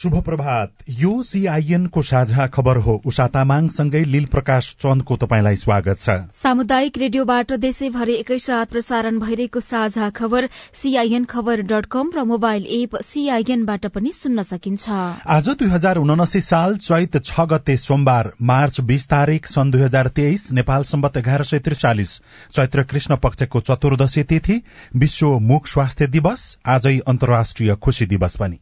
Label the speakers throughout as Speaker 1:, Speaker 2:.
Speaker 1: शुभ प्रभात। यो सीआईएन को साझा खबर हो। उषा तामाङसँगै लील प्रकाश चन्दको तपाईँलाई स्वागत छ।
Speaker 2: सामुदायिक रेडियोबाट देशैभरि एकैसाथ प्रसारण भइरहेको साझा खबर सीआईएन खबर डट कम र मोबाइल एप सीआईएनबाट पनि सुन्न सकिन्छ।
Speaker 1: आज दुई हजार उनासी साल चैत छ गते सोमबार मार्च बीस तारीक सन् दुई हजार तेइस नेपाल सम्बत एघार सय त्रिचालिस चैत्र कृष्ण पक्षको चतुर्दशी तिथि विश्व मुख स्वास्थ्य दिवस आजै अन्तर्राष्ट्रिय खुशी दिवस पनि।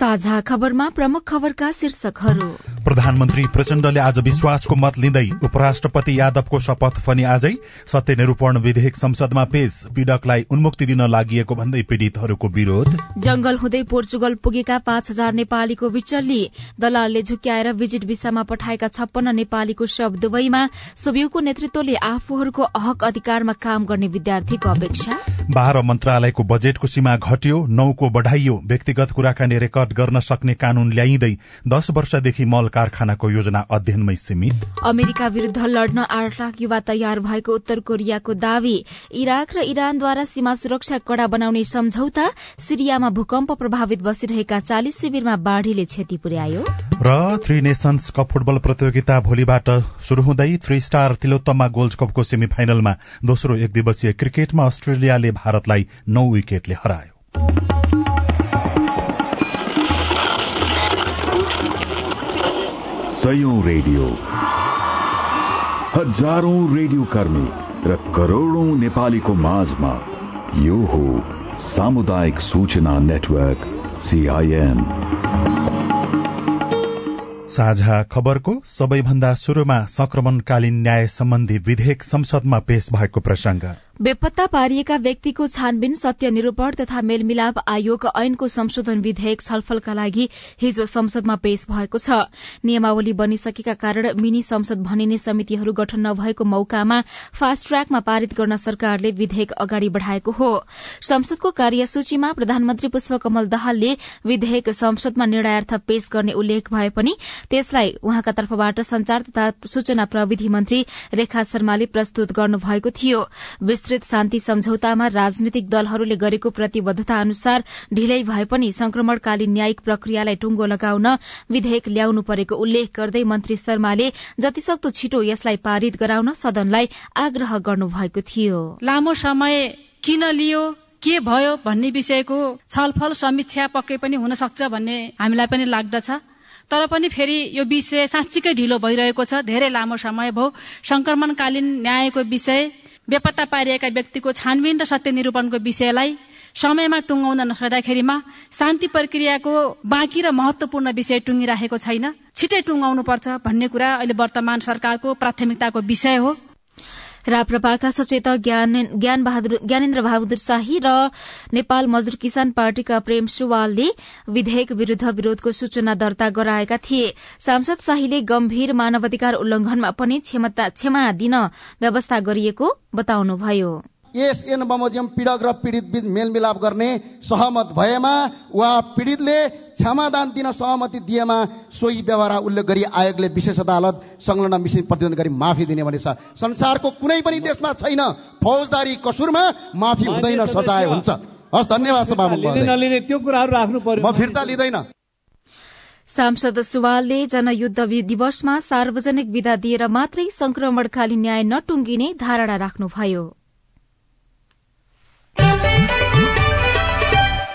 Speaker 2: साझा खबरमा प्रमुख खबरका शीर्षकहरू।
Speaker 1: प्रधानमन्त्री प्रचण्डले आज विश्वासको मत लिँदै उपराष्ट्रपति यादवको शपथ पनि आजै सत्य निरूपण विधेयक संसदमा पेश। पीड़कलाई उन्मुक्ति दिन लागि भन्दै पीड़ितहरूको विरोध।
Speaker 2: जंगल हुँदै पोर्चुगल पुगेका पाँच हजार नेपालीको विचल्ली दलालले झुक्याएर विजिट विसामा पठाएका छप्पन्न नेपालीको शव दुवैमा सोभियुको नेतृत्वले आफूहरूको हक अधिकारमा काम गर्ने विद्यार्थीको अपेक्षा।
Speaker 1: बाह्र मन्त्रालयको बजेटको सीमा घट्यो नौको बढ़ाइयो व्यक्तिगत कुराकानी रेकर्ड गर्न सक्ने कानून ल्याइँदै दश वर्षदेखि मल कारखानाको योजना अध्ययनमै सीमित।
Speaker 2: अमेरिका विरूद्ध लड्न आठ लाख युवा तयार भएको उत्तर कोरियाको दावी इराक र इरानद्वारा सीमा सुरक्षा कड़ा बनाउने सम्झौता सिरियामा भूकम्प प्रभावित बसिरहेका चालिस शिविरमा बाढ़ीले क्षति पुर्यायो।
Speaker 1: र थ्री नेशन्स कप फुटबल प्रतियोगिता भोलिबाट शुरू हुँदै थ्री स्टार तिलोत्तमा गोल्ड कपको सेमी फाइनलमा दोस्रो एक दिवसीय क्रिकेटमा अस्ट्रेलियाले भारतलाई नौ विकेटले हरायो।
Speaker 3: सयौं रेडियो। हजारौं रेडियो कर्मी र करोड़ौं नेपालीको माझमा यो हो सामुदायिक सूचना नेटवर्क सीआईएन
Speaker 1: साझा खबरको सबैभन्दा शुरूमा संक्रमणकालीन न्याय सम्बन्धी विधेयक संसदमा पेश भएको प्रसंग।
Speaker 2: बेपत्ता पारिएका व्यक्तिको छानबिन सत्य निरूपण तथा मेलमिलाप आयोग ऐनको संशोधन विधेयक छलफलका लागि हिजो संसदमा पेश भएको छ। नियमावली बनिसकेका कारण मिनी संसद भनिने समितिहरू गठन नभएको मौकामा फास्ट ट्र्याकमा पारित गर्न सरकारले विधेयक अगाडि बढ़ाएको हो। संसदको कार्यसूचीमा प्रधानमन्त्री पुष्पकमल दाहालले विधेयक संसदमा निर्णयार्थ पेश गर्ने उल्लेख भए पनि त्यसलाई उहाँका तर्फबाट संचार तथा सूचना प्रविधि मन्त्री रेखा शर्माले प्रस्तुत गर्नुभएको थियो। विस्तृत शान्ति सम्झौतामा राजनीतिक दलहरूले गरेको प्रतिबद्धता अनुसार ढिलै भए पनि संक्रमणकालीन न्यायिक प्रक्रियालाई टुंगो लगाउन विधेयक ल्याउनु परेको उल्लेख गर्दै मन्त्री शर्माले जतिसक्दो छिटो यसलाई पारित गराउन सदनलाई आग्रह गर्नुभएको थियो।
Speaker 4: लामो समय किन लियो के भयो भन्ने विषयको छलफल समीक्षा पक्कै पनि हुन सक्छ भन्ने हामीलाई पनि लाग्दछ। तर पनि फेरि यो विषय साँच्चीकै ढिलो भइरहेको छ धेरै लामो समय भयो। संक्रमणकालीन न्यायको विषय बेपत्ता पारिएका व्यक्तिको छानबिन र सत्य निरूपणको विषयलाई समयमा टुङ्गाउन नसक्दाखेरिमा शान्ति प्रक्रियाको बाँकी र महत्वपूर्ण विषय टुङ्गिराखेको छैन। छिटै टुङ्गाउनु पर्छ भन्ने कुरा अहिले वर्तमान सरकारको प्राथमिकताको विषय हो।
Speaker 2: राप्रपाका सचेतक ज्ञान ज्ञानेन्द्र बहादुर शाही र नेपाल मजदुर किसान पार्टीका प्रेम सुवालले विधेयक विरूद्ध विरोधको सूचना दर्ता गराएका थिए। सांसद शाहीले गम्भीर मानवाधिकार उल्लंघनमा पनि क्षमा दिन व्यवस्था गरिएको बताउनुभयो।
Speaker 5: एसएन बमोजियम पीड़क र पीड़ित बीच मेलमिलाप गर्ने सहमत भएमा वा पीड़ितले क्षमादान दिन सहमति दिएमा सोही व्यवहार उल्लेख गरी आयोगले विशेष अदालत संलग्न मिसिन प्रतिबन्ध गरी माफी दिने भनेछ। संसारको कुनै पनि देशमा छैन। फौजदारी कसुरमा माफी हुँदैन सजाय हुन्छ। हस् धन्यवाद
Speaker 6: नलिने त्यो कुराहरू राख्नु पर्यो।
Speaker 5: म फिर्ता लिँदैन।
Speaker 2: सांसद सुवालले जनयुद्ध दिवसमा सार्वजनिक विदा दिएर मात्रै संक्रमणकालीन न्याय नटुंगिने धारणा राख्नुभयो। Thank you.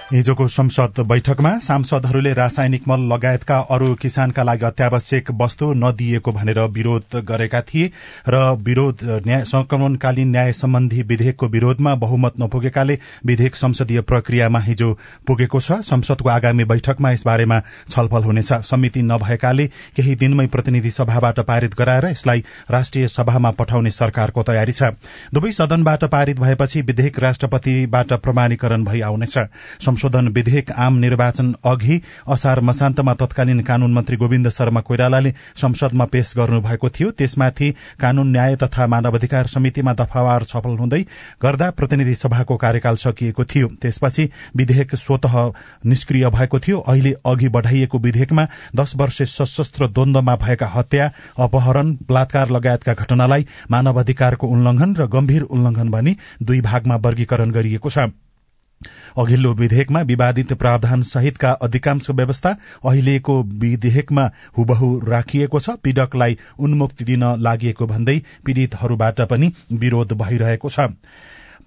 Speaker 1: हिजोको संसद बैठकमा सांसदहरूले रासायनिक मल लगायतका अरू किसानका लागि अत्यावश्यक वस्तु नदिएको भनेर विरोध गरेका थिए र विरोध संक्रमणकालीन न्याय सम्बन्धी विधेयकको विरोधमा बहुमत नपुगेकाले विधेयक संसदीय प्रक्रियामा हिजो पुगेको छ। संसदको आगामी बैठकमा यसबारेमा छलफल हुनेछ। समिति नभएकाले केही दिनमै प्रतिनिधि सभाबाट पारित गराएर यसलाई राष्ट्रिय सभामा पठाउने सरकारको तयारी छ। दुवै सदनबाट पारित भएपछि विधेयक राष्ट्रपतिबाट प्रमाणीकरण भई आउनेछ संशोधन विधेयक आम निर्वाचन अघि असार मसान्तमा तत्कालीन कानून मन्त्री गोविन्द शर्मा कोइरालाले संसदमा पेश गर्नुभएको थियो। त्यसमाथि कानून न्याय तथा मानवाधिकार समितिमा दफावार छलफल हुँदै गर्दा प्रतिनिधि सभाको कार्यकाल सकिएको थियो। त्यसपछि विधेयक स्वत निष्क्रिय भएको थियो। अहिले अघि बढ़ाइएको विधेयकमा दश वर्षे सशस्त्र द्वन्दमा भएका हत्या अपहरण बलात्कार लगायतका घटनालाई मानवाधिकारको उल्लंघन र गम्भीर उल्लंघन भनी दुई भागमा वर्गीकरण गरिएको छ। अघिल्लो विधेयकमा विवादित प्रावधान सहितका अधिकांश व्यवस्था अहिलेको विधेयकमा हुबहु राखिएको छ। पीड़कलाई उन्मुक्ति दिन लागि भन्दै पीड़ितहरूबाट पनि विरोध भइरहेको छ।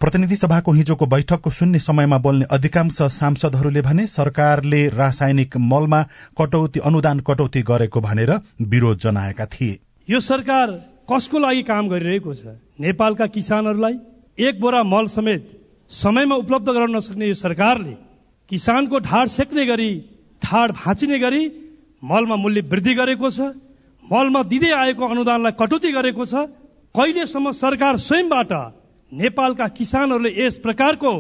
Speaker 1: प्रतिनिधि सभाको हिजोको बैठकको शून्य समयमा बोल्ने अधिकांश सांसदहरूले भने सरकारले रासायनिक मलमा कटौती अनुदान कटौती गरेको भनेर विरोध जनाएका थिए।
Speaker 7: यो सरकार कसको लागि काम गरिरहेको छ? नेपालका किसानहरूलाई एक बोरा मल समेत समयमा उपलब्ध गराउन नसक्ने यो सरकारले किसानको ढाड सेक्ने गरी ढाड भाँचिने गरी मलमा मूल्य वृद्धि गरेको छ मलमा दिँदै आएको अनुदानलाई कटौती गरेको छ। कहिलेसम्म सरकार स्वयंबाट नेपालका किसानहरूले यस प्रकारको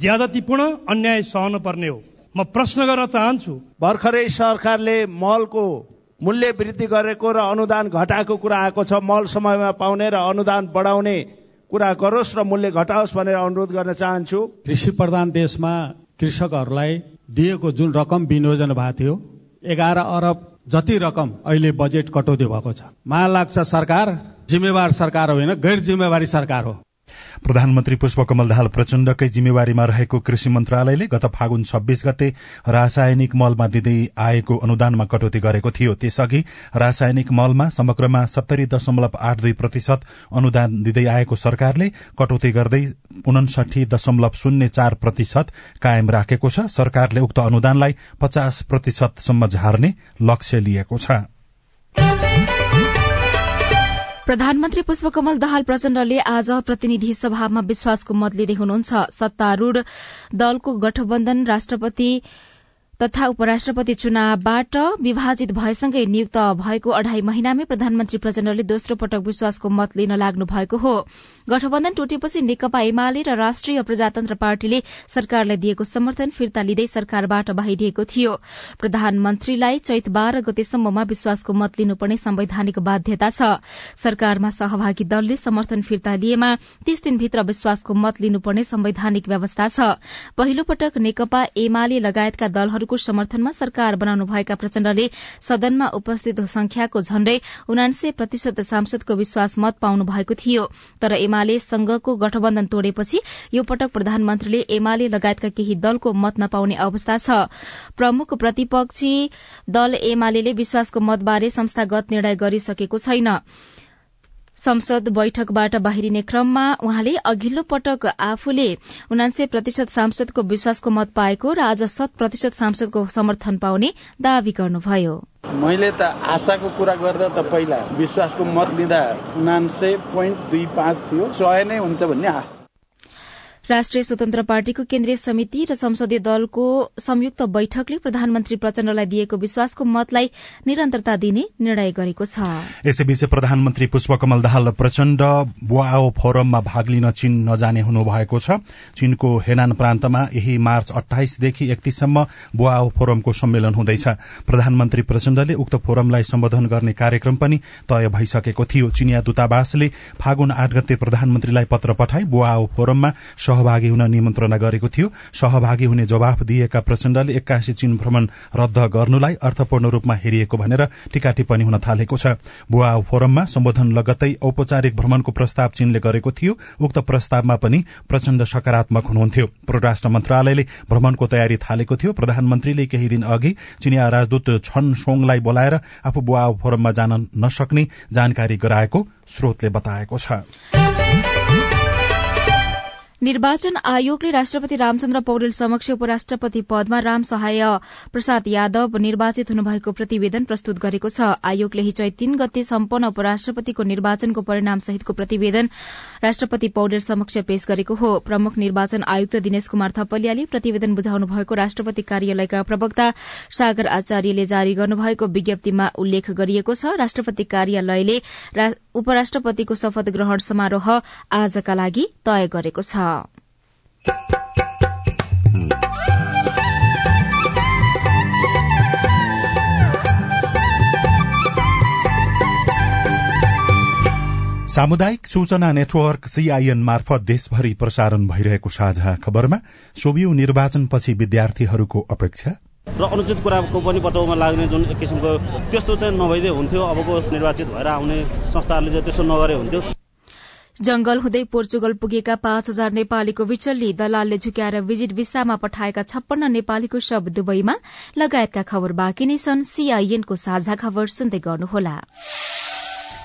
Speaker 7: ज्यादतीपूर्ण अन्याय सहन पर्ने हो? म प्रश्न गर्न चाहन्छु।
Speaker 8: भर्खरै सरकारले मलको मूल्य वृद्धि गरेको र अनुदान घटाएको कुरा आएको छ। मल समयमा पाउने र अनुदान बढाउने कुरा गरोस् र मूल्य घटाओस् भनेर अनुरोध गर्न चाहन्छु।
Speaker 6: कृषि प्रधान देशमा कृषकहरूलाई दिएको जुन रकम विनियोजन भएको थियो एघार अरब जति रकम अहिले बजेट कटौती भएको छ। मलाई लाग्छ सरकार जिम्मेवार सरकार होइन गैर जिम्मेवारी सरकार हो।
Speaker 1: प्रधानमन्त्री पुष्पकमल दाहाल प्रचण्डकै जिम्मेवारीमा रहेको कृषि मन्त्रालयले गत फागुन छब्बीस गते रासायनिक मलमा दिँदै आएको अनुदानमा कटौती गरेको थियो। त्यसअघि रासायनिक मलमा समग्रमा सत्तरी दशमलव आठ दुई प्रतिशत अनुदान दिँदै आएको सरकारले कटौती गर्दै उनसठी दशमलव शून्य चार प्रतिशत कायम राखेको छ। सरकारले उक्त अनुदानलाई पचास प्रतिशतसम्म झार्ने लक्ष्य लिएको छ।
Speaker 2: प्रधानमन्त्री पुष्पकमल दाहाल प्रचण्डले आज प्रतिनिधि सभामा विश्वासको मत लिँदै हुनुहुन्छ। सत्तारूढ़ दलको गठबन्धन राष्ट्रपति तथा उपराष्ट्रपति चुनावबाट विभाजित भएसँगै नियुक्त भएको अढ़ाई महिनामै प्रधानमन्त्री प्रचण्डले दोस्रो पटक विश्वासको मत लिन लाग्नु भएको हो। गठबन्धन टुटेपछि नेकपा एमाले र राष्ट्रिय प्रजातन्त्र पार्टीले सरकारलाई दिएको समर्थन फिर्ता लिँदै सरकारबाट बाहिरिएको थियो। प्रधानमन्त्रीलाई चैत बाह्र गतेसम्ममा विश्वासको मत लिनुपर्ने संवैधानिक बाध्यता छ। सरकारमा सहभागी दलले समर्थन फिर्ता लिएमा तीस दिनभित्र विश्वासको मत लिनुपर्ने संवैधानिक व्यवस्था छ। पहिलो पटक नेकपा एमाले लगायतका दलहरू नेताहरूको समर्थनमा सरकार बनाउनु भएका प्रचण्डले सदनमा उपस्थित संख्याको झण्डै उनान्से प्रतिशत सांसदको विश्वास मत पाउनु भएको थियो। तर एमाले संघको गठबन्धन तोडेपछि यो पटक प्रधानमन्त्रीले एमाले लगायतका केही दलको मत नपाउने अवस्था छ। प्रमुख प्रतिपक्षी दल एमाले विश्वासको मतबारे संस्थागत निर्णय गरिसकेको छैन। संसद बैठकबाट बाहिरिने क्रममा उहाँले अघिल्लो पटक आफूले उनान्से प्रतिशत सांसदको विश्वासको मत पाएको र आज शत प्रतिशत सांसदको समर्थन पाउने दावी गर्नुभयो।
Speaker 8: मैले त आशाको कुरा गर्दा त पहिला विश्वासको मत लिँदा उनान्से पोइन्ट दुई पाँच थियो। सय नै हुन्छ भन्ने आशा
Speaker 2: राष्ट्रिय स्वतन्त्र पार्टीको केन्द्रीय समिति र संसदीय दलको संयुक्त बैठकले प्रधानमन्त्री प्रचण्डलाई दिएको विश्वासको मतलाई निरन्तरता दिने निर्णय गरेको छ।
Speaker 1: यसैबीच प्रधानमन्त्री पुष्पकमल दाहाल प्रचण्ड बुआओ फोरममा भाग लिन चीन नजाने हुनुभएको छ। चीनको हेनान प्रान्तमा यही मार्च अठाइसदेखि एकतीससम्म बुआओ फोरमको सम्मेलन हुँदैछ। प्रधानमन्त्री प्रचण्डले उक्त फोरमलाई सम्बोधन गर्ने कार्यक्रम पनि तय भइसकेको थियो। चिनिया दूतावासले फागुन आठ गते प्रधानमन्त्रीलाई पत्र पठाई बुआओ फोरममा सहभागी हुन निमन्त्रणा गरेको थियो। सहभागी हुने जवाफ दिएका प्रचण्डले एक्कासी चीन भ्रमण रद्द गर्नुलाई अर्थपूर्ण रूपमा हेरिएको भनेर टीका टिप्पणी हुन थालेको छ। बुवा फोरममा सम्बोधन लगत्तै औपचारिक भ्रमणको प्रस्ताव चीनले गरेको थियो। उक्त प्रस्तावमा पनि प्रचण्ड सकारात्मक हुनुहुन्थ्यो। परराष्ट्र मन्त्रालयले भ्रमणको तयारी थालेको थियो। प्रधानमन्त्रीले केही दिन अघि चिनिया राजदूत छन सोङलाई बोलाएर आफू बुवा फोरममा जान नसक्ने जानकारी गराएको स्रोतले बताएको छ।
Speaker 2: निर्वाचन आयोगले राष्ट्रपति रामचन्द्र पौडेल समक्ष उपराष्ट्रपति पदमा राम सहाय प्रसाद यादव निर्वाचित हुनुभएको प्रतिवेदन प्रस्तुत गरेको छ। आयोगले हिजो तीन गते सम्पन्न उपराष्ट्रपतिको निर्वाचनको परिणाम सहितको प्रतिवेदन राष्ट्रपति पौडेल समक्ष पेश गरेको हो। प्रमुख निर्वाचन आयुक्त दिनेश कुमार थपलियाले प्रतिवेदन बुझाउनु भएको राष्ट्रपति कार्यालयका प्रवक्ता सागर आचार्यले जारी गर्नुभएको विज्ञप्तिमा उल्लेख गरिएको छ। राष्ट्रपति कार्यालयले उपराष्ट्रपतिको शपथ ग्रहण समारोह आजका लागि तय गरेको छ।
Speaker 1: सामुदायिक सूचना नेटवर्क सीआईएन मार्फत देशभरि प्रसारण भइरहेको साझा खबरमा सोभियु निर्वाचनपछि विद्यार्थीहरूको अपेक्षा।
Speaker 9: र अनुचित कुराको पनि बचाउमा लाग्ने जुन एक किसिमको त्यस्तो चाहिँ नभइदिए हुन्थ्यो अबको निर्वाचित भएर आउने संस्थाहरूले चाहिँ त्यसो नगरे हुन्थ्यो।
Speaker 2: जंगल हुँदै पोर्चुगल पुगेका पाँच हजार नेपालीको विचल्ली दलालले झुक्याएर विजिट विसामा पठाएका छप्पन्न नेपालीको शब दुवैमा लगायतका खबर बाँकी नै छन्। सीआईएनको साझा खबर सुन्दै गर्नुहोला।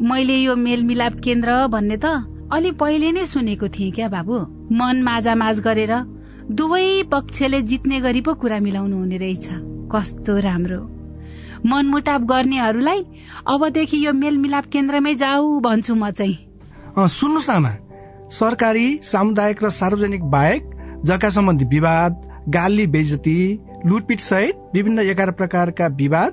Speaker 10: मैले यो मेलमिलाप केन्द्र भन्ने त अलि पहिले नै सुनेको थिएँ क्या बाबु। मन माझ गरेर दुवै पक्षले जित्ने गरी पो कुरा मिलाउनु हुने रहेछ। कस्तो राम्रो। मनमुटाप गर्नेहरूलाई अबदेखि यो मेलमिलाप केन्द्रमै जाऊ भन्छु म चाहिँ।
Speaker 11: सुन्नुहोस् आमा। सरकारी सामुदायिक र सार्वजनिक बाहेक जग्गा सम्बन्धी विवाद गाली बेजती लुटपिट सहित विभिन्न एघार प्रकारका विवाद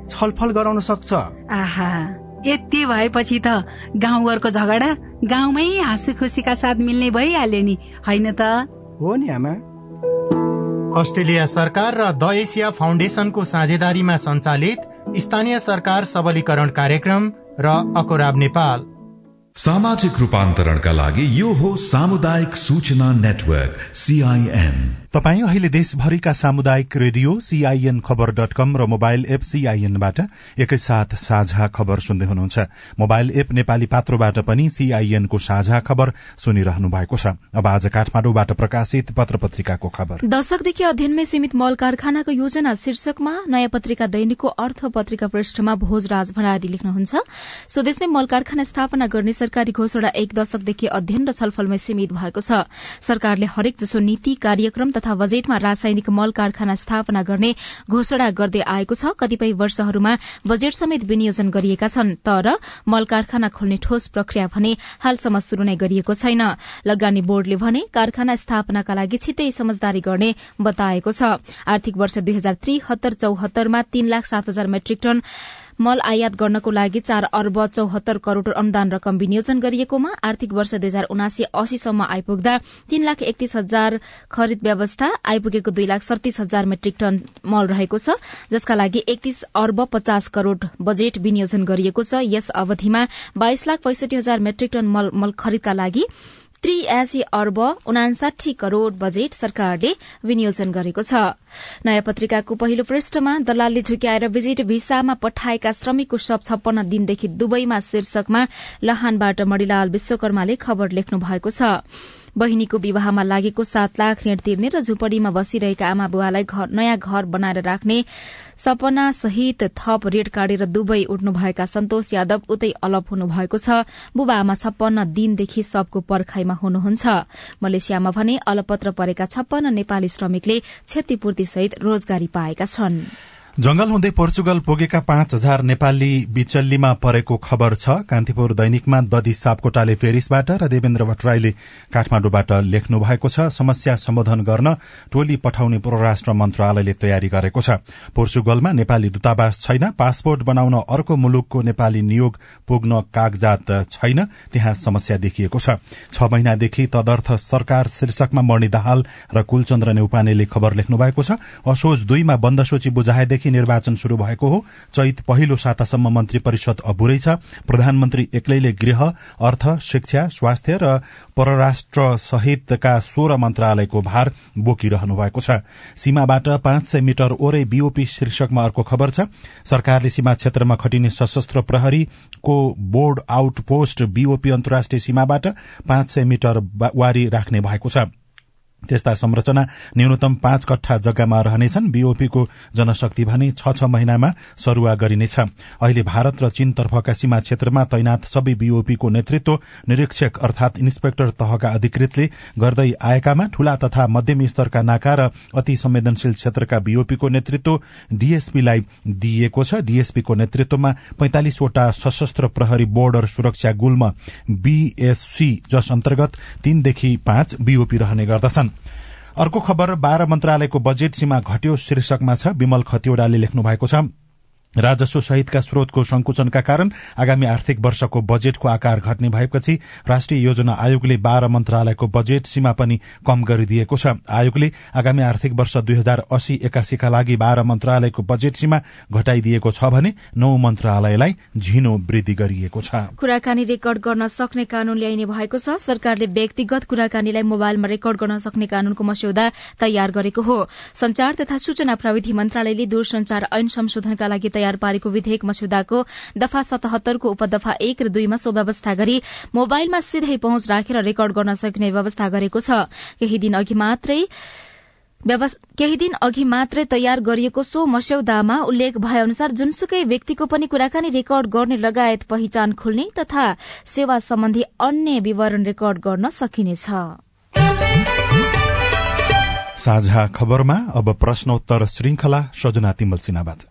Speaker 11: छलफल गराउन सक्छ।
Speaker 10: आहा यति भएपछि त गाउँघरको झगडा गाउँमै हाँसु खुसीका साथ मिल्ने भइहाल्यो नि होइन त?
Speaker 11: हो नि आमा।
Speaker 12: अस्ट्रेलिया सरकार र द एसिया फाउन्डेसनको साझेदारीमा सञ्चालित स्थानीय सरकार सबलीकरण कार्यक्रम र अकोराब नेपाल।
Speaker 3: सामाजिक रूपान्तरणका लागि यो हो सामुदायिक सूचना नेटवर्क सीआईएन
Speaker 1: तपाई अहिले देशभरिका सामुदायिक radio CIN Khabar dot com र मोबाइल एप सीआईएनबाट एकैसाथ साझा खबर सुन्दै हुनुहुन्छ। मोबाइल एप नेपाली पात्रोबाट पनि सीआईएनको साझा खबर सुनिरहनु भएको छ। अब आज काठमाडौँबाट प्रकाशित पत्र पत्रिकाको खबर।
Speaker 2: दशकदेखि अध्ययनमै सीमित मल कारखानाको योजना शीर्षकमा नयाँ पत्रिका दैनिकको अर्थ पत्रिका पृष्ठमा भोजराज भण्डारी लेख्नुहुन्छ। स्वदेशमै मल कारखाना स्थापना गर्ने सरकारी घोषणा एक दशकदेखि अध्ययन र छलफलमै सीमित भएको छ। सरकारले हरेक जसो नीति कार्यक्रम तथा बजेटमा रासायनिक मल कारखाना स्थापना गर्ने घोषणा गर्दै आएको छ। कतिपय वर्षहरूमा बजेट समेत विनियोजन गरिएका छन् तर मल कारखाना खोल्ने ठोस प्रक्रिया भने हालसम्म शुरू नै गरिएको छैन। लगानी बोर्डले भने कारखाना स्थापनाका लागि छिट्टै समझदारी गर्ने बताएको छ। आर्थिक वर्ष दुई हजार त्रिहत्तर चौहत्तरमा तीन लाख सात हजार मेट्रिक टन मल आयात गर्नको लागि चार अर्ब चौहत्तर करोड़ अनुदान रकम विनियोजन गरिएकोमा आर्थिक वर्ष दुई हजार उनासी अस्सीसम्म आइपुग्दा तीन लाख एकतीस हजार खरिद व्यवस्था आइपुगेको दुई लाख सड़तीस हजार मेट्रिक टन मल रहेको छ जसका लागि एकतीस अर्ब पचास करोड़ बजेट विनियोजन गरिएको छ। यस अवधिमा बाइस लाख पैंसठी हजार मेट्रिक टन मल, खरिदका लागि त्रियासी अर्ब उनासाठी करोड़ बजेट सरकारले विनियोजन गरेको छ। नयाँ पत्रिकाको पहिलो पृष्ठमा दलालले झुक्याएर विजिट भिसामा पठाएका श्रमिकको शव छप्पन्न दिनदेखि दुवैमा शीर्षकमा लहानबाट मणिलाल विश्वकर्माले खबर लेख्नु भएको छ। बहिनीको विवाहमा लागेको सात लाख ऋण तिर्ने र झुपड़ीमा बसिरहेका आमा बुवालाई नयाँ घर बनाएर राख्ने सपना सहित थप ऋण काटेर दुवै उठ्नुभएका सन्तोष यादव उतै अलप हुनुभएको छ। बुबा आमा छप्पन्न दिनदेखि सबको पर्खाइमा हुनुहुन्छ। मलेसियामा भने अलपत्र परेका छप्पन्न नेपाली श्रमिकले क्षतिपूर्ति सहित रोजगारी पाएका छनृ।
Speaker 1: जंगल हुँदै पोर्चुगल पुगेका पाँच हजार नेपाली बिचल्लीमा परेको खबर छ। कान्तिपुर दैनिकमा दधी सापकोटाले पेरिसबाट र देवेन्द्र भट्टराईले काठमाडौँबाट लेख्नु भएको छ। समस्या सम्बोधन गर्न टोली पठाउने परराष्ट्र मन्त्रालयले तयारी गरेको छ। पोर्चुगलमा नेपाली दूतावास छैन। पासपोर्ट बनाउन अर्को मुलुकको नेपाली नियोग पुग्न कागजात छैन। त्यहाँ समस्या देखिएको छ। छ महिनादेखि तदर्थ सरकार शीर्षकमा मणि दाहाल र कुलचन्द्र नेउपानेले खबर लेख्नु भएको छ। असोज दुईमा बन्द सूची बुझाएदेखि निर्वाचन शुरू भएको हो। चैत पहिलो सातासम्म मन्त्री परिषद अभुरै छ। प्रधानमन्त्री एक्लैले गृह अर्थ शिक्षा स्वास्थ्य र परराष्ट्र सहितका सोह्र मन्त्रालयको भार बोकिरहनु भएको छ। सीमाबाट पाँच सय मिटर ओरै बीओपी शीर्षकमा अर्को खबर छ। सरकारले सीमा क्षेत्रमा खटिने सशस्त्र प्रहरीको बोर्ड आउट पोस्ट बीओपी अन्तर्राष्ट्रिय सीमाबाट पाँच सय मिटर वारी राख्ने भएको छ। त्यस्ता संरचना न्यूनतम पाँच कट्ठा जग्गामा रहनेछन्। बीओपीको जनशक्ति भने छ छ महिनामा सरूवा गरिनेछ। अहिले भारत र चीनतर्फका सीमा क्षेत्रमा तैनात सबै बीओपीको नेतृत्व निरीक्षक अर्थात इन्सपेक्टर तहका अधिकृतले गर्दै आएकामा ठूला तथा मध्यम स्तरका नाका र अति संवेदनशील क्षेत्रका बीओपीको नेतृत्व डीएसपीलाई दिइएको छ। डीएसपीको नेतृत्वमा पैंतालिसवटा सशस्त्र प्रहरी बोर्डर सुरक्षा गुल्म बीएससी जस अन्तर्गत तीनदेखि पाँच बीओपी रहने गर्दछन्। अर्को खबर बाह्र मन्त्रालयको बजेट सीमा घट्यो शीर्षकमा छ विमल खतिवड़ाले लेख्नु भएको छ। राजस्व सहितका स्रोतको संकुचनका कारण आगामी आर्थिक वर्षको बजेटको आकार घट्ने भएपछि राष्ट्रिय योजना आयोगले बाह्र मन्त्रालयको बजेट सीमा पनि कम गरिदिएको छ। आयोगले आगामी आर्थिक वर्ष दुई हजार अस्सी एकासीका लागि बाह्र मन्त्रालयको बजेट सीमा घटाइदिएको छ भने नौ मन्त्रालयलाई झिनो वृद्धि गरिएको छ।
Speaker 2: कुराकानी रेकर्ड गर्न सक्ने कानून ल्याइने भएको छ। सरकारले व्यक्तिगत कुराकानीलाई मोबाइलमा रेकर्ड गर्न सक्ने कानूनको मस्यौदा तयार गरेको हो। संचार तथा सूचना प्रविधि मन्त्रालयले दूरसंचार ऐन संशोधनका लागि तयार पारेको विधेयक मस्यौदाको दफा सतहत्तरको उपदफा एक र दुईमा सो व्यवस्था गरी मोबाइलमा सिधै पहुँच राखेर रेकर्ड गर्न सक्ने व्यवस्था गरेको छ। केही दिन अघि मात्रै केही दिन अघि मात्रै तयार गरिएको सो मस्यौदामा उल्लेख भए अनुसार जुनसुकै व्यक्तिको पनि कुराकानी रेकर्ड गर्ने लगायत पहिचान खुल्ने तथा सेवा सम्बन्धी अन्य विवरण रेकर्ड गर्न सकिनेछ।
Speaker 1: साझा खबरमा अब प्रश्नोत्तर श्रृंखला सजना तिमल सिन्हाबाट।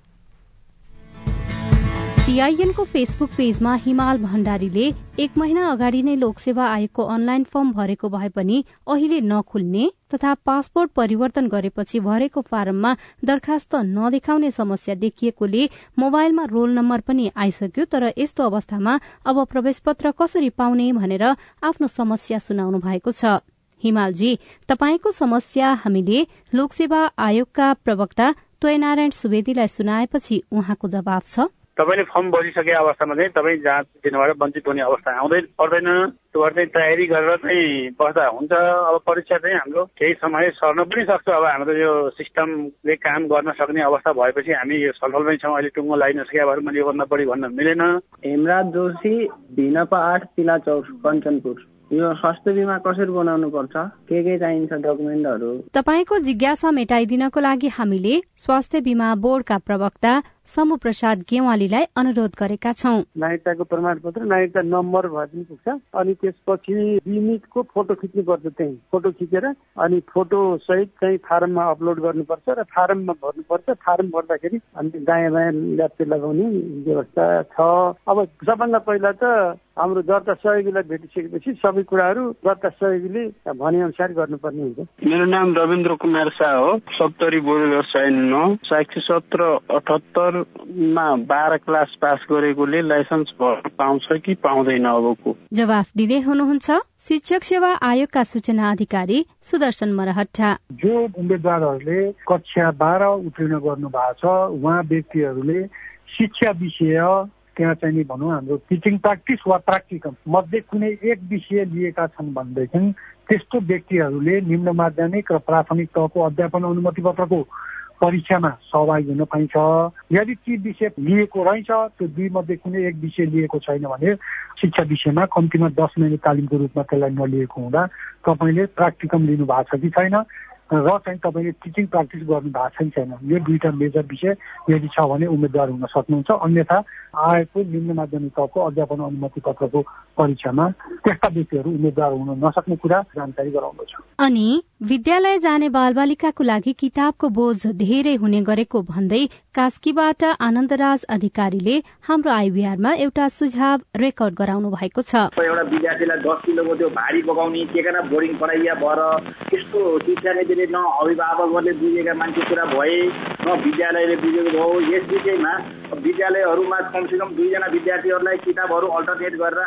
Speaker 13: सीआईएनको फेसबुक पेजमा हिमाल भण्डारीले एक महिना अगाडि नै लोकसेवा आयोगको अनलाइन फर्म भरेको भए पनि अहिले नखुल्ने तथा पासपोर्ट परिवर्तन गरेपछि भरेको फारममा दरखास्त नदेखाउने समस्या देखिएकोले मोबाइलमा रोल नम्बर पनि आइसक्यो तर यस्तो अवस्थामा अब प्रवेश पत्र कसरी पाउने भनेर आफ्नो समस्या सुनाउनु भएको छ। हिमालजी तपाईँको समस्या हामीले लोकसेवा आयोगका प्रवक्ता त्वयनारायण सुवेदीलाई सुनाएपछि उहाँको जवाब छ।
Speaker 14: तपाईँले फर्म भरिसके अवस्थामा चाहिँ तपाईँ जाँच दिनबाट वञ्चित हुने अवस्था आउँदै पर्दैन। त्यो चाहिँ तयारी गरेर चाहिँ बस्दा हुन्छ। अब परीक्षा चाहिँ हाम्रो केही समय सर्न पनि सक्छ। अब हाम्रो यो सिस्टमले काम गर्न सक्ने अवस्था भएपछि हामी यो छलफलमै छौँ। अहिले टुङ्गो लागि नसके भएर मैले योभन्दा बढी भन्न मिलेन।
Speaker 15: हेमराज जोशी भिनपा आठ तिला चौर कञ्चनपुर। यो स्वास्थ्य बिमा कसरी बनाउनु पर्छ के के चाहिन्छ डकुमेन्टहरू?
Speaker 13: तपाईँको जिज्ञासा मेटाइदिनको लागि हामीले स्वास्थ्य बिमा बोर्डका प्रवक्ता समु प्रसाद गेवालीलाई अनुरोध गरेका छौँ।
Speaker 16: नागरिकताको प्रमाणपत्र नागरिकता नम्बर भए पनि पुग्छ अनि त्यसपछि बिमितको फोटो खिच्नुपर्छ त्यही। फोटो खिचेर अनि फोटो सहित चाहिँ फारममा अपलोड गर्नुपर्छ र फारममा भर्नुपर्छ। फारम भर्दाखेरि अनि दायाँ बायाँ ल्याप्चे लगाउने व्यवस्था छ। अब सबभन्दा पहिला त हाम्रो दर्ता सहयोगीलाई भेटिसकेपछि सबै कुराहरू दर्ता सहयोगीले भने अनुसार गर्नुपर्ने हुन्छ।
Speaker 17: मेरो नाम रविन्द्र कुमार शाह हो। सत्तरी बोर्ड व्यवसाय नौ साठी सत्र अठहत्तर
Speaker 15: कम्प्युटरमा बाह्र क्लास पास गरेकोले लाइसेन्स पाउँछ कि पाउँदैन अबको?
Speaker 13: जवाफ दिँदै हुनुहुन्छ शिक्षक सेवा आयोगका सूचना अधिकारी सुदर्शन मरहट्टा।
Speaker 16: जो उम्मेद्वारहरूले कक्षा बाह्र उत्तीर्ण गर्नु भएको छ उहाँ व्यक्तिहरूले शिक्षा विषय त्यहाँ चाहिँ नि भनौँ हाम्रो टिचिङ प्र्याक्टिस वा प्र्याक्टिकम मध्ये कुनै एक विषय लिएका छन् भनेदेखि त्यस्तो व्यक्तिहरूले निम्न माध्यमिक र प्राथमिक तहको अध्यापन अनुमति पत्रको परीक्षामा सहभागी हुन पाइन्छ। यदि ती विषय लिएको रहेछ त्यो दुई मध्ये कुनै एक विषय लिएको छैन भने शिक्षा विषयमा कम्तीमा दस महिना तालिमको रूपमा त्यसलाई नलिएको हुँदा तपाईँले प्राक्टिकम लिनु भएको छ कि छैन? र चाहिँ तपाईँले टिचिङ प्र्याक्टिस गर्नु भएको छ कि छैन। यो दुईवटा मेजर विषय यदि छ भने उम्मेद्वार हुन सक्नुहुन्छ। अन्यथा आएको निम्न माध्यमिक तहको अध्यापन अनुमति पत्रको परीक्षामा त्यस्ता व्यक्तिहरू उम्मेद्वार हुन नसक्ने कुरा जानकारी गराउँदछु।
Speaker 13: अनि विद्यालय जाने बालबालिकाको लागि किताबको बोझ धेरै हुने गरेको भन्दै कास्कीबाट आनन्दराज अधिकारीले हाम्रो आइबिआरमा एउटा सुझाव रेकर्ड गराउनु भएको छ।
Speaker 17: एउटा विद्यार्थीलाई दस किलोको त्यो भारी पकाउने के बोर्डिङ पढाइया भएर त्यस्तो शिक्षा नीतिले न अभिभावकहरूले बुझेका मान्छे कुरा भए न विद्यालयले बुझेको भयो यस विषयमा विद्यालयहरूमा कमसेकम दुईजना विद्यार्थीहरूलाई किताबहरू अल्टरनेट गरेर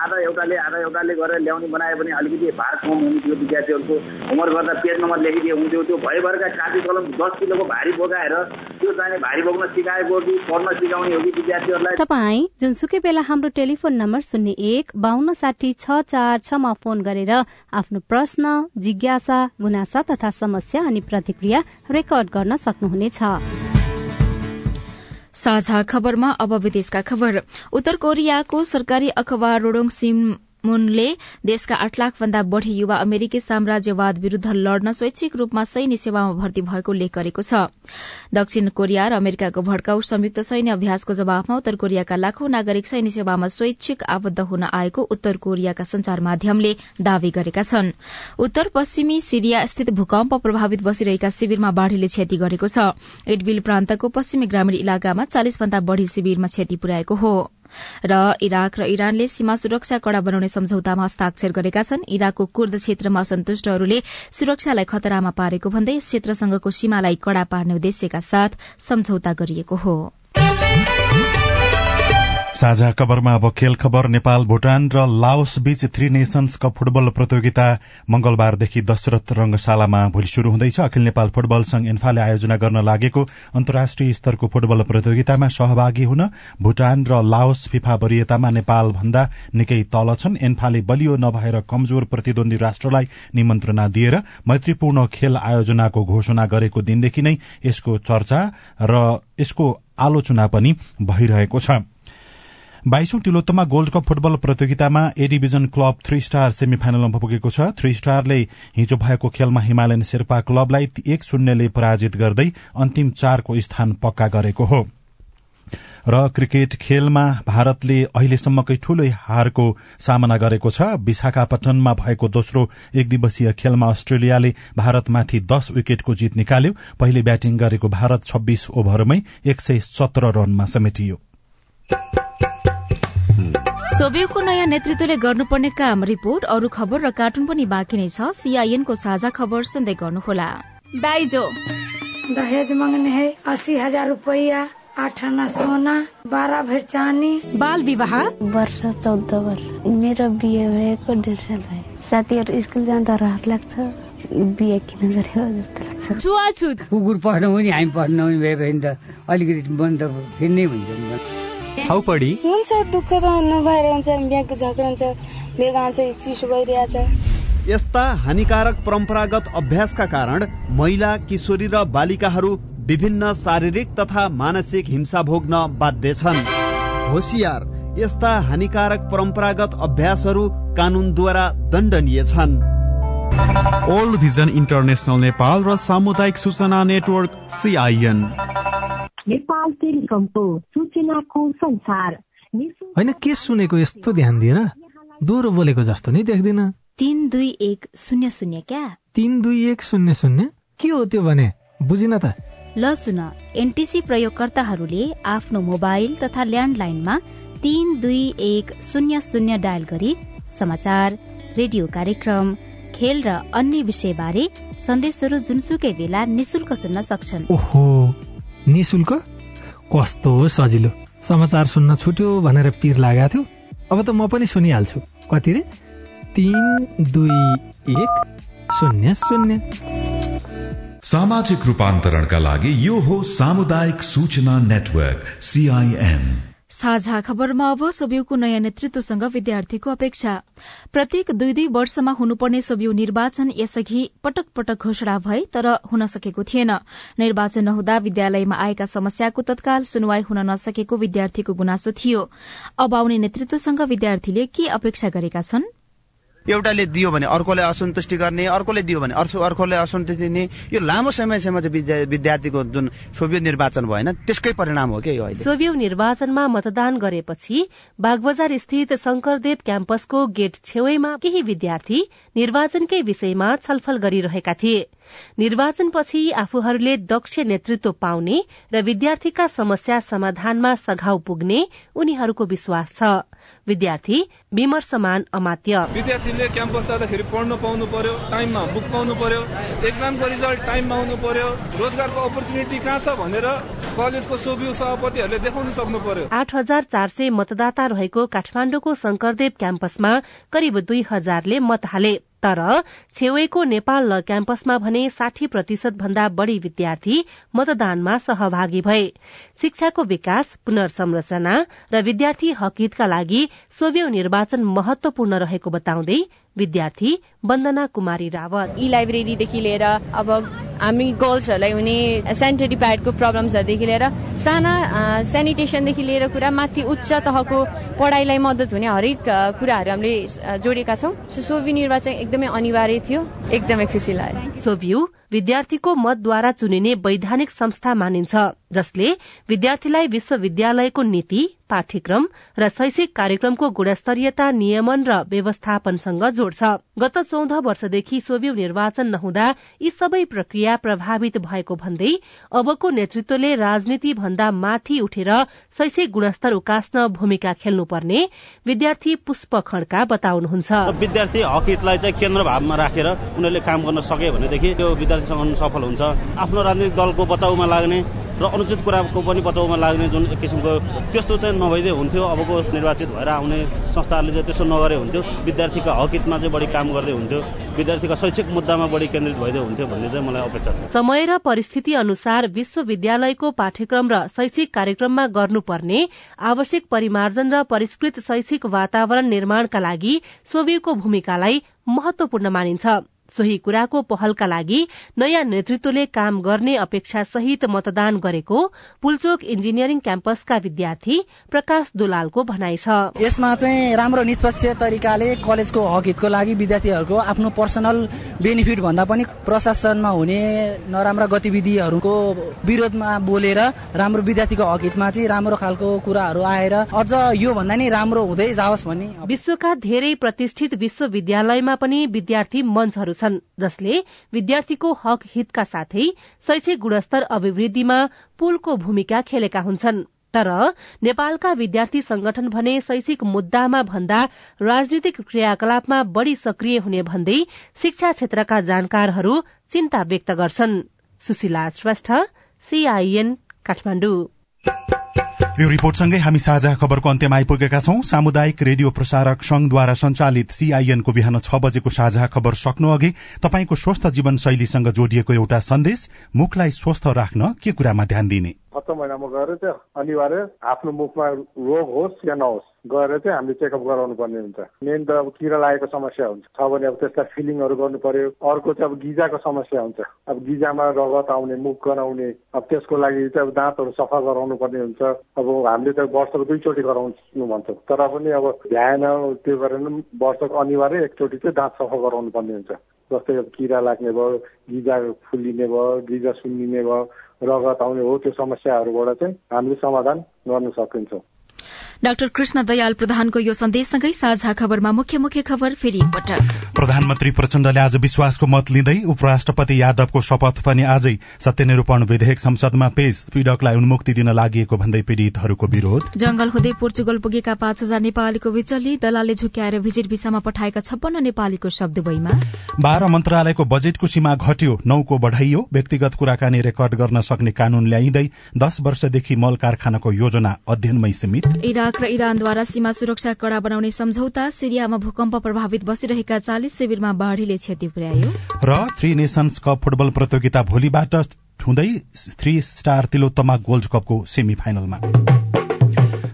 Speaker 17: आधा एउटाले आधा एउटाले गरेर ल्याउने बनायो भने अलिकति भार कम हुने थियो विद्यार्थीहरूको। होमवर्क गर्दा पेज नम्बर लेखिदिए हुन्थ्यो। त्यो भयभरका कापी कलम दस किलोको भारी बोकाएर त्यो चाहिँ भारी बोक्न सिकाएको कि पढ्न सिकाउने हो कि विद्यार्थीहरूलाई।
Speaker 13: तपाईँ जुनसुकै बेला हाम्रो टेलिफोन नम्बर शून्य एक बान्न साठी छ चार छमा फोन गरेर आफ्नो प्रश्न जिज्ञासा गुनासा तथा समस्या अनि प्रतिक्रिया रेकर्ड गर्न सक्नुहुनेछ।
Speaker 2: साझा खबरमा अब विदेशका खबर। उत्तर कोरियाको सरकारी अखबार रोडोङ सिम मुनले देशका आठ लाख भन्दा बढ़ी युवा अमेरिकी साम्राज्यवाद विरूद्ध लड्न स्वैच्छिक रूपमा सैन्य सेवामा भर्ती भएको उल्लेख गरेको छ। दक्षिण कोरिया र अमेरिकाको भड्काउ संयुक्त सैन्य अभ्यासको जवाफमा उत्तर कोरियाका लाखौं नागरिक सैन्य सेवामा स्वैच्छिक आबद्ध हुन आएको उत्तर कोरियाका संचार माध्यमले दावी गरेका छन्। उत्तर पश्चिमी सिरिया स्थित भूकम्प प्रभावित बसिरहेका शिविरमा बाढ़ीले क्षति गरेको छ। इडबिल प्रान्तको पश्चिमी ग्रामीण इलाकामा चालिस भन्दा बढ़ी शिविरमा क्षति पुर्याएको हो। र इराक र इरानले सीमा सुरक्षा कड़ा बनाउने सम्झौतामा हस्ताक्षर गरेका छन्। इराकको कुर्द क्षेत्रमा असन्तुष्टहरूले सुरक्षालाई खतरामा पारेको भन्दै क्षेत्रसँगको सीमालाई कड़ा पार्ने उद्देश्यका साथ सम्झौता गरिएको हो।
Speaker 1: साझा खबरमा अब खेल खबर नेपाल भूटान र लाओस बीच थ्री नेशन्स कप फुटबल प्रतियोगिता मंगलबारदेखि दशरथ रंगशालामा भोलि शुरू हुँदैछ। अखिल नेपाल फुटबल संघ इन्फाले आयोजना गर्न लागेको अन्तर्राष्ट्रिय स्तरको फुटबल प्रतियोगितामा सहभागी हुन भूटान र लाओस फिफा वरियतामा नेपाल भन्दा निकै तल छन्। एन्फाले बलियो नभएर कमजोर प्रतिद्वन्दी राष्ट्रलाई निमन्त्रणा दिएर मैत्रीपूर्ण खेल आयोजनाको घोषणा गरेको दिनदेखि नै यसको चर्चा र यसको आलोचना पनि भइरहेको छ। बाइसौं तिलोत्तमा गोल्ड कप फुटबल प्रतियोगितामा A division club three star semi फाइनलमा पुगेको छ। थ्री स्टारले हिजो भएको खेलमा हिमालयन शेर्पा क्लबलाई एक शून्यले पराजित गर्दै अन्तिम चारको स्थान पक्का गरेको हो। र क्रिकेट खेलमा भारतले अहिलेसम्मकै ठूलो हारको सामना गरेको छ। विशाखापट्टनमा भएको दोस्रो एक दिवसीय खेलमा अस्ट्रेलियाले भारतमाथि दश विकेटको जित निकाल्यो। पहिले ब्याटिङ गरेको भारत छब्बीस ओभरमै एक सय सत्र रनमा समेटियो।
Speaker 2: सोभियतको नयाँ नेतृत्वले गर्नुपर्ने काम रिपोर्ट अरू खबर र कार्टुन पनि बाँकी नै छ। सीआईएनको साझा खबर सुन्दै गर्नुहोला।
Speaker 18: दाइजो। दहेज मांगने है अस्सी हजार रुपया आठ आना सोना बाह्र भर चानी।
Speaker 13: बाल विवाह?
Speaker 19: वर्ष चौध वर्ष। मेरो बिहे भएको डेढ साल भयो। साथीहरू स्कुल जाँदा रहर लाग्छ बिहे किन गर्यो जस्तो लाग्छ।
Speaker 20: छुवाछुत। कुकुर पढ्नु पनि हामी पढ्नु पनि भयो भने त अलिकति मन त फेरि हुन्छ
Speaker 21: हुन्छ दुःख त बेगा हुन्छ चिसो भइरहेछ।
Speaker 22: यस्ता हानिकारक परम्परागत अभ्यासका कारण महिला किशोरी र बालिकाहरू विभिन्न शारीरिक तथा मानसिक हिंसा भोग्न बाध्य छन्। होसियार यस्ता हानिकारक परम्परागत अभ्यासहरू कानूनद्वारा दण्डनीय छन्।
Speaker 23: ओल्ड भिजन इन्टरनेसनल नेपाल र सामुदायिक सूचना नेटवर्क सिआइएन
Speaker 24: नेपाल टेलिकमको सूचनाको संसार
Speaker 25: होइन के सुनेको यस्तो ध्यान दिएर दोहोरो बोलेको जस्तो नि देख्दिन।
Speaker 2: तिन दुई एक शून्य शून्य क्या?
Speaker 25: तिन दुई एक शून्य शून्य? के हो त्यो भने? बुझिन त।
Speaker 2: ल सुन एनटिसी प्रयोगकर्ताहरूले आफ्नो मोबाइल तथा ल्यान्डलाइनमा तिन दुई एक शून्य शून्य डायल गरी समाचार रेडियो कार्यक्रम खेल र अन्य विषय बारे सन्देशहरू जुनसुकै बेला निशुल्क सुन्न सक्छन्।
Speaker 25: ओहो। निशुल्क कस्तो सजिलो। समाचार सुन्न छुट्यो भनेर पिर लागेको थियो। अब त म पनि सुनिहाल्छु। कति रे? तिन दुई एक शून्य शून्य।
Speaker 3: सामाजिक रूपान्तरणका लागि यो हो सामुदायिक सूचना नेटवर्क सीआईएन
Speaker 2: साझा खबरमा अब नयाँ नेतृत्वसँग विद्यार्थीको अपेक्षा। प्रत्येक दुई दुई वर्षमा हुनुपर्ने सोबिउ निर्वाचन यसअघि पटक पटक घोषणा भए तर हुन सकेको थिएन। निर्वाचन नहुँदा विद्यालयमा आएका समस्याको तत्काल सुनवाई हुन नसकेको विद्यार्थीको गुनासो थियो। अब आउने नेतृत्वसँग विद्यार्थीले के अपेक्षा गरेका छन्?
Speaker 26: एउटाले दियो भने अर्कोले असन्तुष्टि गर्ने अर्कोले दियो भने अर्कोले असन्तुष्टि दिने यो लामो समयसम्म चाहिँ विद्यार्थीको जुन सोभियो निर्वाचन भएन त्यसकै परिणाम हो क्या यो अहिले?
Speaker 27: सोभियो निर्वाचनमा मतदान गरेपछि बागबजार स्थित शंकरदेव क्याम्पसको गेट छेउमा केही विद्यार्थी निर्वाचनकै विषयमा छलफल गरिरहेका थिए। निर्वाचनपछि आफूहरूले दक्ष नेतृत्व पाउने र विद्यार्थीका समस्या समाधानमा सघाउ पुग्ने उनीहरूको विश्वास छ। विद्यार्थी विमर्शमान अमात्य।
Speaker 28: विद्यार्थीले क्याम्पस जाँदाखेरि पढ्नु पाउनु पर्यो टाइममा बुक पाउनु पर्यो एक्जामको रिजल्ट टाइममा आउनु पर्यो रोजगारको अपर्च्युनिटी कहाँ छ भनेर कलेजको सोभियु सभापतिहरूले देखाउन सक्नु पर्यो।
Speaker 27: आठ हजार चार सय मतदाता रहेको काठमाडौँको शंकरदेव क्याम्पसमा करिब दुई हजारले मत हाले। तर छेउको नेपाल ल क्याम्पसमा भने साठी प्रतिशत भन्दा बढ़ी विद्यार्थी मतदानमा सहभागी भए। शिक्षाको विकास पुनर्संरचना र विद्यार्थी हकितका लागि सोभ्यौ निर्वाचन महत्वपूर्ण रहेको बताउँदै विद्यार्थी वन्दना कुमारी रावत।
Speaker 29: ई लाइब्रेरीदेखि लिएर अब हामी गर्ल्सहरूलाई हुने सेनिटरी प्याडको प्रब्लम्सहरूदेखि लिएर साना सेनिटेसनदेखि लिएर कुरा माथि उच्च तहको पढाइलाई मद्दत हुने हरेक कुराहरू हामीले जोडेका छौँ। सोभि निर्वाचन एकदमै अनिवार्य थियो। एकदमै खुसी लाग्यो।
Speaker 27: सोभ्यू विद्यार्थीको मतद्वारा चुनिने वैधानिक संस्था मानिन्छ। जसले विद्यार्थीलाई विश्वविद्यालयको नीति पाठ्यक्रम र शैक्षिक कार्यक्रमको गुणस्तरीयता नियमन र व्यवस्थापनसँग जोड्छ। गत चौध वर्षदेखि सोभि निर्वाचन नहुँदा यी सबै प्रक्रिया प्रभावित भएको भन्दै अबको नेतृत्वले राजनीति भन्दा माथि उठेर शैक्षिक गुणस्तर उकास्न भूमिका खेल्नुपर्ने विद्यार्थी पुष्प खड्का बताउनुहुन्छ।
Speaker 9: विद्यार्थी हक हितलाई चाहिँ केन्द्र भावमा राखेर उनीहरूले काम गर्न सके भनेदेखि त्यो विद्यार्थीसँग सफल हुन्छ। आफ्नो राजनीतिक दलको बचाउमा लाग्ने र अनुचित कुराको पनि बचाउमा लाग्ने जुन एक किसिमको त्यस्तो चाहिँ नभइदिए हुन्थ्यो। अबको निर्वाचित भएर आउने संस्थाहरूले चाहिँ त्यसो नगरे हुन्थ्यो। विद्यार्थीका हकितमा चाहिँ बढी काम गर्दै हुन्थ्यो। विद्यार्थीका शैक्षिक मुद्दामा बढी केन्द्रित भइदियो हुन्थ्यो भन्ने चाहिँ मलाई अपेक्षा छ।
Speaker 27: समय र परिस्थिति अनुसार विश्वविद्यालयको पाठ्यक्रम र शैक्षिक कार्यक्रममा गर्नुपर्ने आवश्यक परिमार्जन र परिष्कृत शैक्षिक वातावरण निर्माणका लागि सोभियको भूमिकालाई महत्वपूर्ण मानिन्छ। सोही कुराको पहलका लागि नयाँ नेतृत्वले काम गर्ने अपेक्षा सहित मतदान गरेको पुलचोक इन्जिनियरिङ क्याम्पसका विद्यार्थी प्रकाश दुलालको भनाइ छ।
Speaker 30: यसमा चाहिँ राम्रो निष्पक्ष तरिकाले कलेजको हक हितको लागि विद्यार्थीहरूको आफ्नो पर्सनल बेनिफिट भन्दा पनि प्रशासनमा हुने नराम्रा गतिविधिहरूको विरोधमा बोलेर राम्रो विद्यार्थीको हक हितमा चाहिँ राम्रो खालको कुराहरू आएर अझ यो भन्दा नि राम्रो हुँदै जाओस् भन्ने।
Speaker 27: विश्वका धेरै प्रतिष्ठित विश्वविद्यालयमा पनि विद्यार्थी मञ्चहरू छन् जसले विद्यार्थीको हक हितका साथै शैक्षिक गुणस्तर अभिवृद्धिमा पुलको भूमिका खेलेका हुन्छन्। तर नेपालका विद्यार्थी संगठन भने शैक्षिक मुद्दामा भन्दा राजनीतिक क्रियाकलापमा बढ़ी सक्रिय हुने भन्दै शिक्षा क्षेत्रका जानकारहरू चिन्ता व्यक्त गर्छन्। सुशीला श्रेष्ठ सीआईएन काठमाडौँ।
Speaker 1: यो रिपोर्टसँगै हामी साझा खबरको अन्त्यमा आइपुगेका छौं। सामुदायिक रेडियो प्रसारक संघद्वारा संचालित सीआईएनको बिहान छ बजेको साझा खबर सक्नु अघि तपाईँको स्वस्थ जीवन शैलीसँग जोडिएको एउटा सन्देश मुखलाई स्वस्थ राख्न के कुरामा ध्यान दिने?
Speaker 31: महिनामा गएर चाहिँ अनिवार्य आफ्नो मुखमा रोग होस् या नहोस्। गएर चाहिँ हामीले चेकअप गराउनु पर्ने हुन्छ। मेन त अब किरा लागेको समस्या हुन्छ। छ भने अब त्यसलाई फिलिङहरू गर्नु पर्यो अर्को चाहिँ अब गिजाको समस्या हुन्छ। अब गिजामा रगत आउने मुख गराउने अब त्यसको लागि चाहिँ अब दाँतहरू सफा गराउनु पर्ने हुन्छ। अब हामीले त वर्षको दुईचोटि गराउनु भन्छौँ। तर पनि अब भ्याएन त्यो गरेर वर्षको अनिवार्य एकचोटि चाहिँ दाँत सफा गराउनु पर्ने हुन्छ। जस्तै अब किरा लाग्ने भयो गिजा फुल्लिने भयो गिजा सुन्निने भयो रगत आउने हो त्यो समस्याहरूबाट चाहिँ हामीले समाधान गर्न सकिन्छ।
Speaker 2: डाक्टर कृष्ण दयाल प्रधानको यो सन्देशसँगै साझा खबरमा मुख्य मुख्य खबर फेरि एकपटक।
Speaker 1: प्रधानमन्त्री प्रचण्डले आज विश्वासको मत लिँदै उपराष्ट्रपति यादवको शपथ पनि आजै सत्यनिरूपण विधेयक संसदमा पेश पीड़कलाई उन्मुक्ति दिन लागि भन्दै पीड़ितहरूको विरोध।
Speaker 2: जंगल हुँदै पोर्चुगल पुगेका पाँच हजार नेपालीको विचल्ली दलालले झुक्याएर भिजिट भिसामा पठाएका छप्पन्न नेपालीको शब्द बईमा
Speaker 1: बाह्र मन्त्रालयको बजेटको सीमा घट्यो नौको बढ़ाइयो व्यक्तिगत कुराकानी रेकर्ड गर्न सक्ने कानून ल्याइँदै दश वर्षदेखि मल कारखानाको योजना अध्ययनमै सीमित।
Speaker 2: इराक र इरानद्वारा सीमा सुरक्षा कड़ा बनाउने सम्झौता सिरियामा भूकम्प प्रभावित बसिरहेका चालिस शिविरमा बाढ़ीले क्षति पुर्यायो।
Speaker 1: र थ्री नेशन्स कप फुटबल प्रतियोगिता भोलिबाट हुँदै थ्री स्टार तिलोत्तमा गोल्ड कपको सेमी फाइनलमा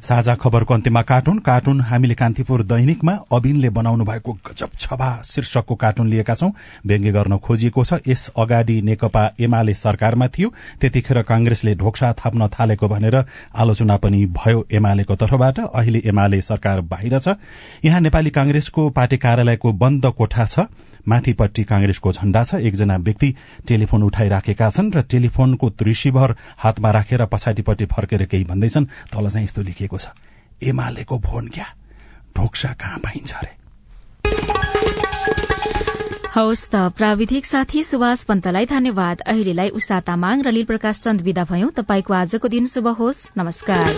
Speaker 1: साझा खबरको अन्त्यमा कार्टुन। कार्टुन हामीले कान्तिपुर दैनिकमा अबिनले बनाउनु भएको गजब छबा शीर्षकको कार्टुन लिएका छौं। व्यङ्ग्य गर्न खोजिएको छ। यस अगाडि नेकपा एमाले सरकारमा थियो। त्यतिखेर कांग्रेसले ढोक्सा थाप्न थालेको भनेर आलोचना पनि भयो एमालेको तर्फबाट। अहिले एमाले सरकार बाहिर छ। यहाँ नेपाली कांग्रेसको पार्टी कार्यालयको बन्द कोठा छ। माथिपट्टि कांग्रेसको झण्डा छ। एकजना व्यक्ति टेलिफोन उठाइराखेका छन् र टेलिफोनको रिसिभर हातमा राखेर पछाडिपट्टि फर्केर केही भन्दैछन्। तल चाहिँ यस्तो लेखिएको छ। एमालेको फोन क्या? ढोक्सा कहाँ पाइन्छ अरे?
Speaker 2: हवस् त प्राविधिक साथी सुभाष पन्तलाई धन्यवाद। अहिलेलाई उषा तामाङ र लील प्रकाश चन्द विदा भयौं। तपाईँको आजको दिन शुभ होस्। नमस्कार।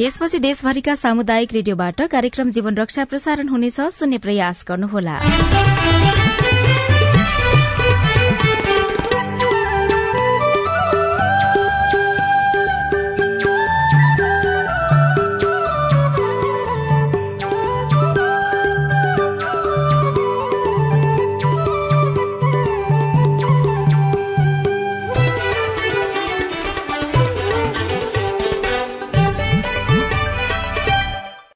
Speaker 2: यसपछि देशभरिका सामुदायिक रेडियोबाट कार्यक्रम जीवन रक्षा प्रसारण हुनेछ। सुन्ने प्रयास गर्नुहोला।